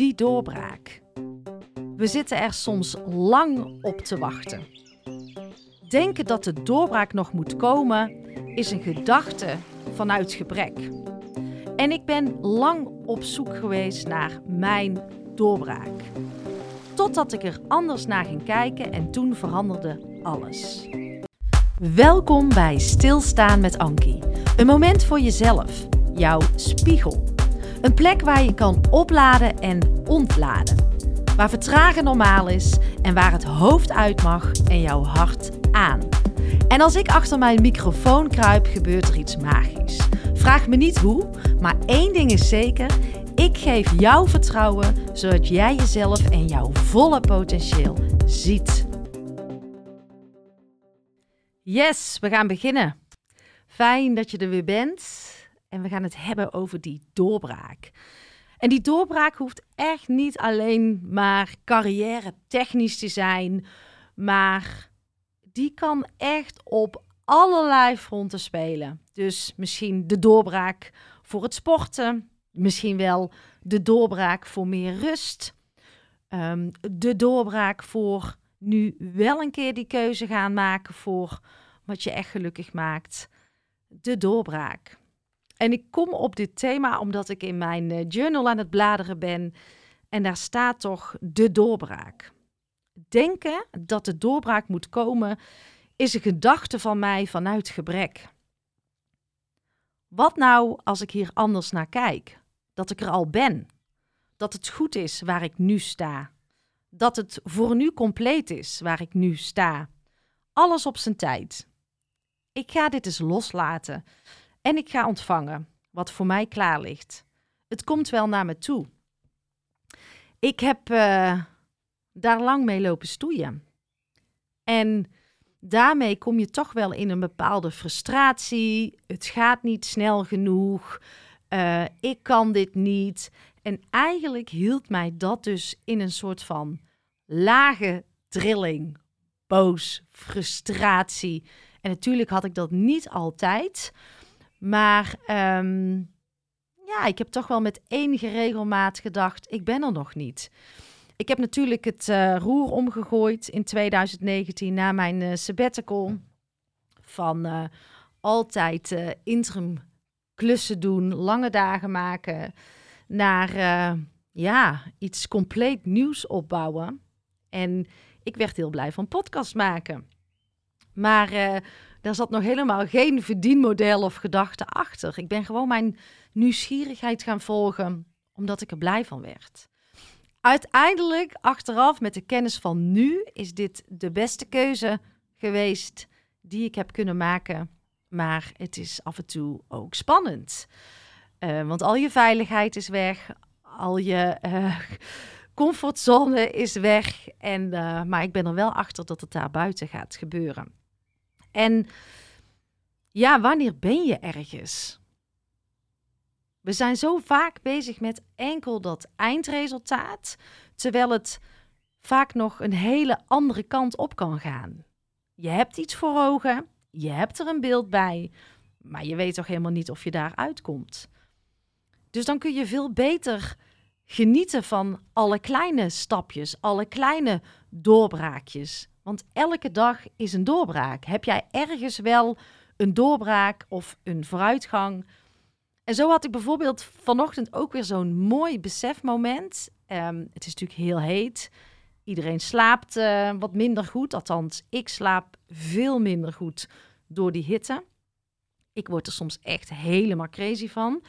Die doorbraak. We zitten er soms lang op te wachten. Denken dat de doorbraak nog moet komen is een gedachte vanuit gebrek. En ik ben lang op zoek geweest naar mijn doorbraak. Totdat ik er anders naar ging kijken en toen veranderde alles. Welkom bij Stilstaan met Ankie. Een moment voor jezelf, jouw spiegel. Een plek waar je kan opladen en ontladen. Waar vertragen normaal is en waar het hoofd uit mag en jouw hart aan. En als ik achter mijn microfoon kruip, gebeurt er iets magisch. Vraag me niet hoe, maar één ding is zeker: ik geef jou vertrouwen zodat jij jezelf en jouw volle potentieel ziet. Yes, we gaan beginnen. Fijn dat je er weer bent. En we gaan het hebben over die doorbraak. En die doorbraak hoeft echt niet alleen maar carrière technisch te zijn, maar die kan echt op allerlei fronten spelen. Dus misschien de doorbraak voor het sporten, misschien wel de doorbraak voor meer rust, um, de doorbraak voor nu wel een keer die keuze gaan maken voor wat je echt gelukkig maakt, de doorbraak. En ik kom op dit thema omdat ik in mijn eh, journal aan het bladeren ben en daar staat toch de doorbraak. Denken dat de doorbraak moet komen is een gedachte van mij vanuit gebrek. Wat nou als ik hier anders naar kijk? Dat ik er al ben. Dat het goed is waar ik nu sta. Dat het voor nu compleet is waar ik nu sta. Alles op zijn tijd. Ik ga dit eens loslaten en ik ga ontvangen wat voor mij klaar ligt. Het komt wel naar me toe. Ik heb uh, daar lang mee lopen stoeien. En daarmee kom je toch wel in een bepaalde frustratie. Het gaat niet snel genoeg. Uh, ik kan dit niet. En eigenlijk hield mij dat dus in een soort van lage trilling, boos, frustratie. En natuurlijk had ik dat niet altijd. Maar um, ja, ik heb toch wel met enige regelmaat gedacht, ik ben er nog niet. Ik heb natuurlijk het uh, roer omgegooid in 2019 na mijn uh, sabbatical. Van uh, altijd interim klussen doen, lange dagen maken, naar ja, iets compleet nieuws opbouwen. En ik werd heel blij van podcast maken. Maar daar zat nog helemaal geen verdienmodel of gedachte achter. Ik ben gewoon mijn nieuwsgierigheid gaan volgen, omdat ik er blij van werd. Uiteindelijk, achteraf, met de kennis van nu, is dit de beste keuze geweest die ik heb kunnen maken. Maar het is af en toe ook spannend. Uh, want al je veiligheid is weg, al je uh, comfortzone is weg. En, uh, maar ik ben er wel achter dat het daar buiten gaat gebeuren. En ja, wanneer ben je ergens? We zijn zo vaak bezig met enkel dat eindresultaat, terwijl het vaak nog een hele andere kant op kan gaan. Je hebt iets voor ogen, je hebt er een beeld bij, maar je weet toch helemaal niet of je daar uitkomt. Dus dan kun je veel beter genieten van alle kleine stapjes, alle kleine doorbraakjes. Want elke dag is een doorbraak. Heb jij ergens wel een doorbraak of een vooruitgang? En zo had ik bijvoorbeeld vanochtend ook weer zo'n mooi besefmoment. Um, het is natuurlijk heel heet. Iedereen slaapt uh, wat minder goed. Althans, ik slaap veel minder goed door die hitte. Ik word er soms echt helemaal crazy van.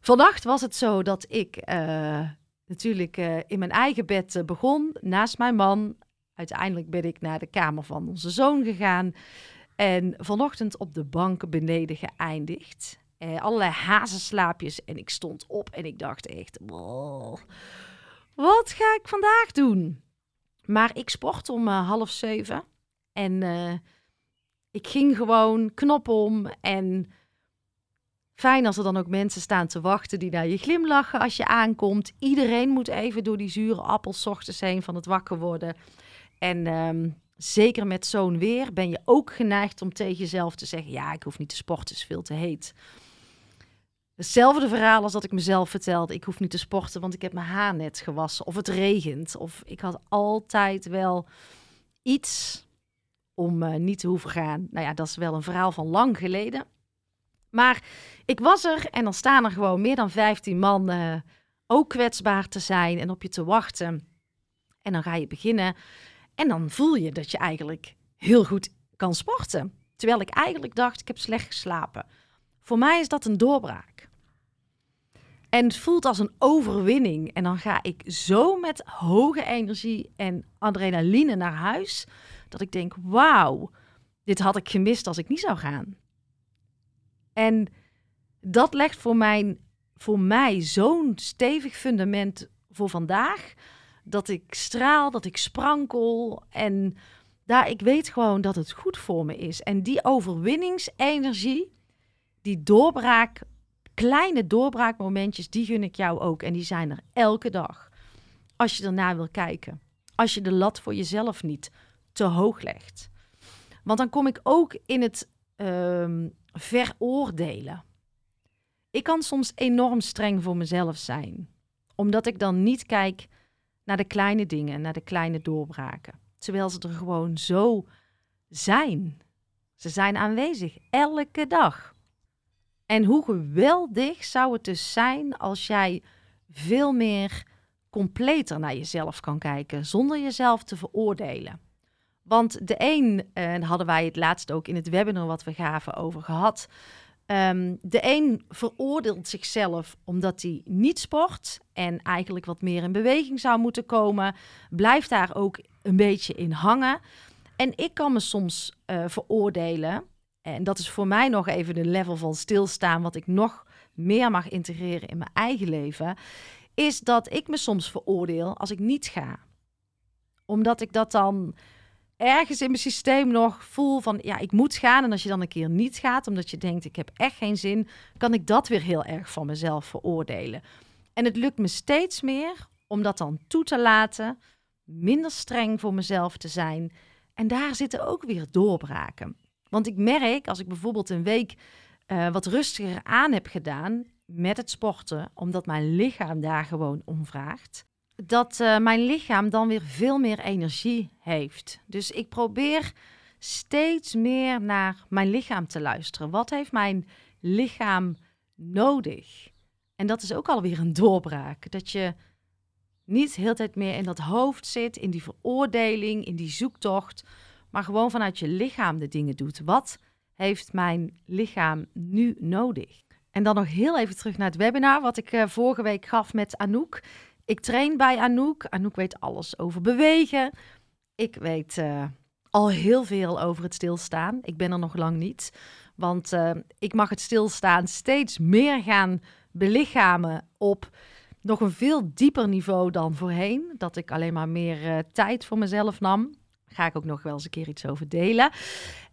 Vannacht was het zo dat ik uh, natuurlijk uh, in mijn eigen bed begon, naast mijn man. Uiteindelijk ben ik naar de kamer van onze zoon gegaan. En vanochtend op de bank beneden geëindigd. Eh, allerlei hazenslaapjes. En ik stond op en ik dacht echt... Wow, wat ga ik vandaag doen? Maar ik sport om uh, half zeven. En uh, ik ging gewoon knop om. En fijn als er dan ook mensen staan te wachten die naar je glimlachen als je aankomt. Iedereen moet even door die zure appels ochtends heen van het wakker worden. En um, zeker met zo'n weer ben je ook geneigd om tegen jezelf te zeggen: Ja, ik hoef niet te sporten, het is veel te heet. Hetzelfde verhaal als dat ik mezelf vertelde. Ik hoef niet te sporten, want ik heb mijn haar net gewassen. Of het regent. Of ik had altijd wel iets om uh, niet te hoeven gaan. Nou ja, dat is wel een verhaal van lang geleden. Maar ik was er en dan staan er gewoon meer dan 15 man uh, ook kwetsbaar te zijn en op je te wachten. En dan ga je beginnen en dan voel je dat je eigenlijk heel goed kan sporten. Terwijl ik eigenlijk dacht, ik heb slecht geslapen. Voor mij is dat een doorbraak. En het voelt als een overwinning. En dan ga ik zo met hoge energie en adrenaline naar huis. Dat ik denk, wauw, dit had ik gemist als ik niet zou gaan. En dat legt voor mij, voor mij zo'n stevig fundament voor vandaag. Dat ik straal, dat ik sprankel. En daar, ik weet gewoon dat het goed voor me is. En die overwinningsenergie, die doorbraak, kleine doorbraakmomentjes, die gun ik jou ook. En die zijn er elke dag. Als je ernaar wil kijken. Als je de lat voor jezelf niet te hoog legt. Want dan kom ik ook in het um, veroordelen. Ik kan soms enorm streng voor mezelf zijn, omdat ik dan niet kijk naar de kleine dingen, naar de kleine doorbraken, terwijl ze er gewoon zo zijn. Ze zijn aanwezig elke dag. En hoe geweldig zou het dus zijn als jij veel meer completer naar jezelf kan kijken, zonder jezelf te veroordelen. Want de een, en uh, hadden wij het laatst ook in het webinar wat we gaven over gehad. Um, de een veroordeelt zichzelf omdat hij niet sport en eigenlijk wat meer in beweging zou moeten komen. Blijft daar ook een beetje in hangen. En ik kan me soms uh, veroordelen. En dat is voor mij nog even een level van stilstaan, wat ik nog meer mag integreren in mijn eigen leven. Is dat ik me soms veroordeel als ik niet ga. Omdat ik dat dan ergens in mijn systeem nog voel van ja, ik moet gaan. En als je dan een keer niet gaat, omdat je denkt ik heb echt geen zin, kan ik dat weer heel erg van mezelf veroordelen. En het lukt me steeds meer om dat dan toe te laten, minder streng voor mezelf te zijn. En daar zitten ook weer doorbraken. Want ik merk als ik bijvoorbeeld een week uh, wat rustiger aan heb gedaan met het sporten, omdat mijn lichaam daar gewoon om vraagt dat uh, mijn lichaam dan weer veel meer energie heeft. Dus ik probeer steeds meer naar mijn lichaam te luisteren. Wat heeft mijn lichaam nodig? En dat is ook alweer een doorbraak. Dat je niet de hele tijd meer in dat hoofd zit, in die veroordeling, in die zoektocht, maar gewoon vanuit je lichaam de dingen doet. Wat heeft mijn lichaam nu nodig? En dan nog heel even terug naar het webinar wat ik uh, vorige week gaf met Anouk. Ik train bij Anouk. Anouk weet alles over bewegen. Ik weet uh, al heel veel over het stilstaan. Ik ben er nog lang niet. Want uh, ik mag het stilstaan steeds meer gaan belichamen op nog een veel dieper niveau dan voorheen. Dat ik alleen maar meer uh, tijd voor mezelf nam. Daar ga ik ook nog wel eens een keer iets over delen.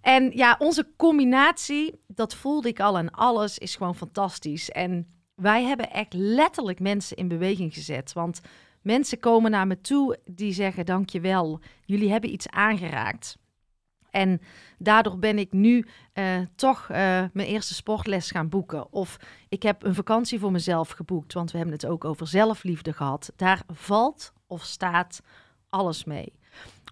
En ja, onze combinatie, dat voelde ik al en alles, is gewoon fantastisch. En wij hebben echt letterlijk mensen in beweging gezet. Want mensen komen naar me toe die zeggen: Dankjewel, jullie hebben iets aangeraakt. En daardoor ben ik nu uh, toch uh, mijn eerste sportles gaan boeken. Of ik heb een vakantie voor mezelf geboekt, want we hebben het ook over zelfliefde gehad. Daar valt of staat alles mee.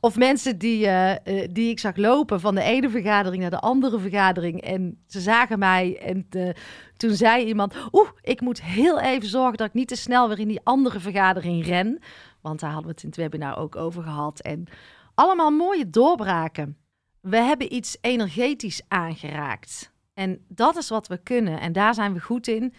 Of mensen die, uh, die ik zag lopen van de ene vergadering naar de andere vergadering. En ze zagen mij en uh, toen zei iemand... Oeh, ik moet heel even zorgen dat ik niet te snel weer in die andere vergadering ren. Want daar hadden we het in het webinar ook over gehad. En allemaal mooie doorbraken. We hebben iets energetisch aangeraakt. En dat is wat we kunnen. En daar zijn we goed in.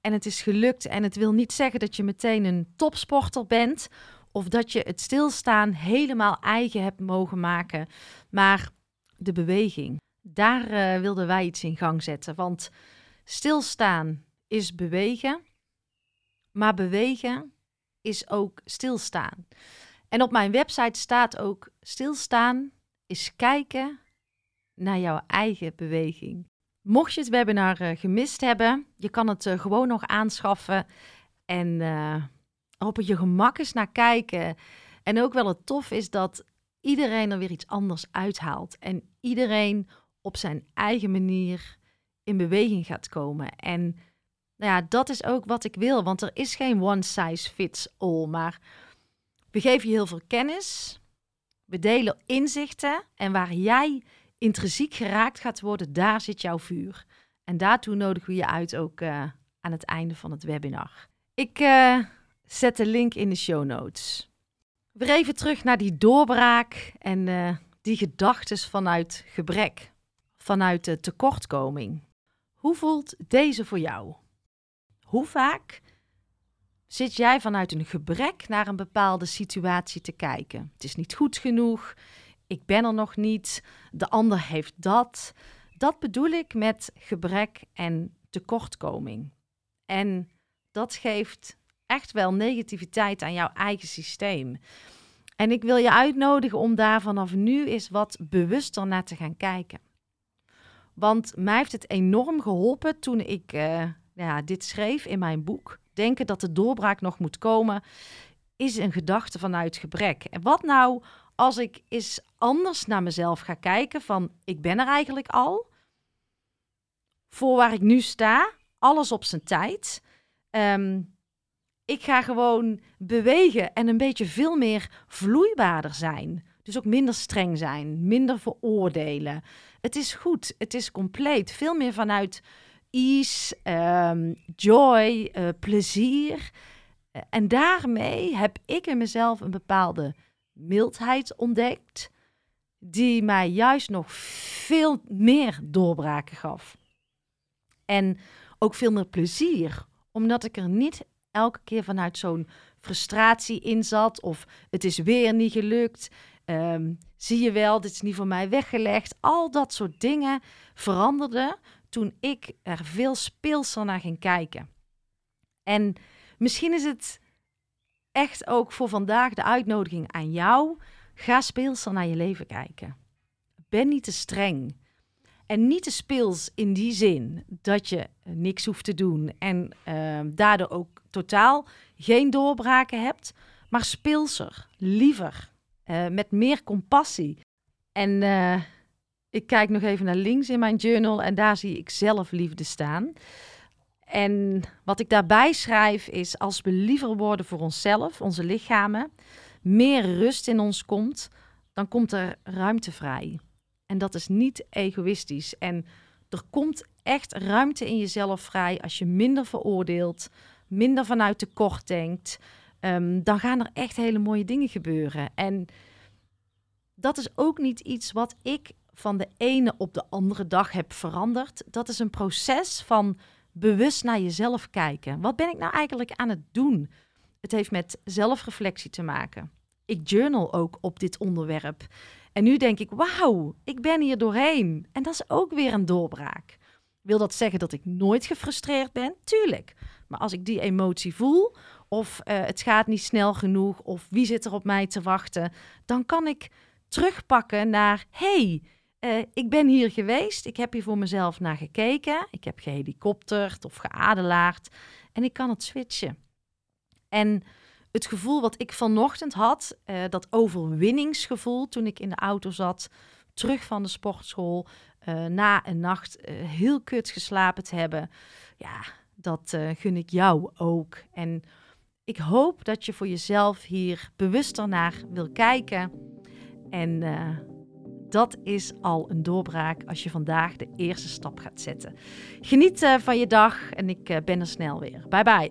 En het is gelukt. En het wil niet zeggen dat je meteen een topsporter bent of dat je het stilstaan helemaal eigen hebt mogen maken. Maar de beweging, daar uh, wilden wij iets in gang zetten. Want stilstaan is bewegen, maar bewegen is ook stilstaan. En op mijn website staat ook stilstaan is kijken naar jouw eigen beweging. Mocht je het webinar uh, gemist hebben, je kan het uh, gewoon nog aanschaffen. En op je gemak eens naar kijken. En ook wel het tof is dat iedereen er weer iets anders uithaalt. En iedereen op zijn eigen manier in beweging gaat komen. En Nou ja, dat is ook wat ik wil, want er is geen one size fits all. Maar we geven je heel veel kennis, we delen inzichten en waar jij intrinsiek geraakt gaat worden, daar zit jouw vuur. En daartoe nodigen we je uit ook uh, aan het einde van het webinar. Ik uh, zet de link in de show notes. Weer even terug naar die doorbraak en uh, die gedachten vanuit gebrek, vanuit de tekortkoming. Hoe voelt deze voor jou? Hoe vaak zit jij vanuit een gebrek naar een bepaalde situatie te kijken? Het is niet goed genoeg, ik ben er nog niet, de ander heeft dat. Dat bedoel ik met gebrek en tekortkoming. En dat geeft echt wel negativiteit aan jouw eigen systeem. En ik wil je uitnodigen om daar vanaf nu eens wat bewuster naar te gaan kijken. Want mij heeft het enorm geholpen toen ik uh, ja, dit schreef in mijn boek. Denken dat de doorbraak nog moet komen, is een gedachte vanuit gebrek. En wat nou als ik eens anders naar mezelf ga kijken van ik ben er eigenlijk al. Voor waar ik nu sta, alles op zijn tijd. Ehm, ik ga gewoon bewegen en een beetje veel meer vloeibaarder zijn. Dus ook minder streng zijn, minder veroordelen. Het is goed, het is compleet. Veel meer vanuit ease, um, joy, uh, plezier. En daarmee heb ik in mezelf een bepaalde mildheid ontdekt, die mij juist nog veel meer doorbraken gaf. En ook veel meer plezier, omdat ik er niet elke keer vanuit zo'n frustratie in zat of het is weer niet gelukt. Um, zie je wel, dit is niet voor mij weggelegd. Al dat soort dingen veranderden toen ik er veel speelser naar ging kijken. En misschien is het echt ook voor vandaag de uitnodiging aan jou. Ga speelser naar je leven kijken. Ben niet te streng. En niet te speels in die zin dat je niks hoeft te doen en uh, daardoor ook totaal geen doorbraken hebt, maar speelser, liever, uh, met meer compassie. En uh, ik kijk nog even naar links in mijn journal en daar zie ik zelfliefde staan. En wat ik daarbij schrijf is: als we liever worden voor onszelf, onze lichamen, meer rust in ons komt, dan komt er ruimte vrij. En dat is niet egoïstisch. En er komt echt ruimte in jezelf vrij als je minder veroordeelt, minder vanuit tekort denkt. Um, dan gaan er echt hele mooie dingen gebeuren. En dat is ook niet iets wat ik van de ene op de andere dag heb veranderd. Dat is een proces van bewust naar jezelf kijken. Wat ben ik nou eigenlijk aan het doen? Het heeft met zelfreflectie te maken. Ik journal ook op dit onderwerp. En nu denk ik, wauw, ik ben hier doorheen. En dat is ook weer een doorbraak. Wil dat zeggen dat ik nooit gefrustreerd ben? Tuurlijk. Maar als ik die emotie voel, of uh, het gaat niet snel genoeg, of wie zit er op mij te wachten, dan kan ik terugpakken naar: hey, uh, ik ben hier geweest, ik heb hier voor mezelf naar gekeken, ik heb gehelikopterd of geadelaard en ik kan het switchen. En het gevoel wat ik vanochtend had, uh, dat overwinningsgevoel toen ik in de auto zat, terug van de sportschool, uh, na een nacht heel kut geslapen te hebben, ja, dat gun ik jou ook. En ik hoop dat je voor jezelf hier bewuster naar wil kijken en dat is al een doorbraak als je vandaag de eerste stap gaat zetten. Geniet van je dag en ik ben er snel weer. Bye bye.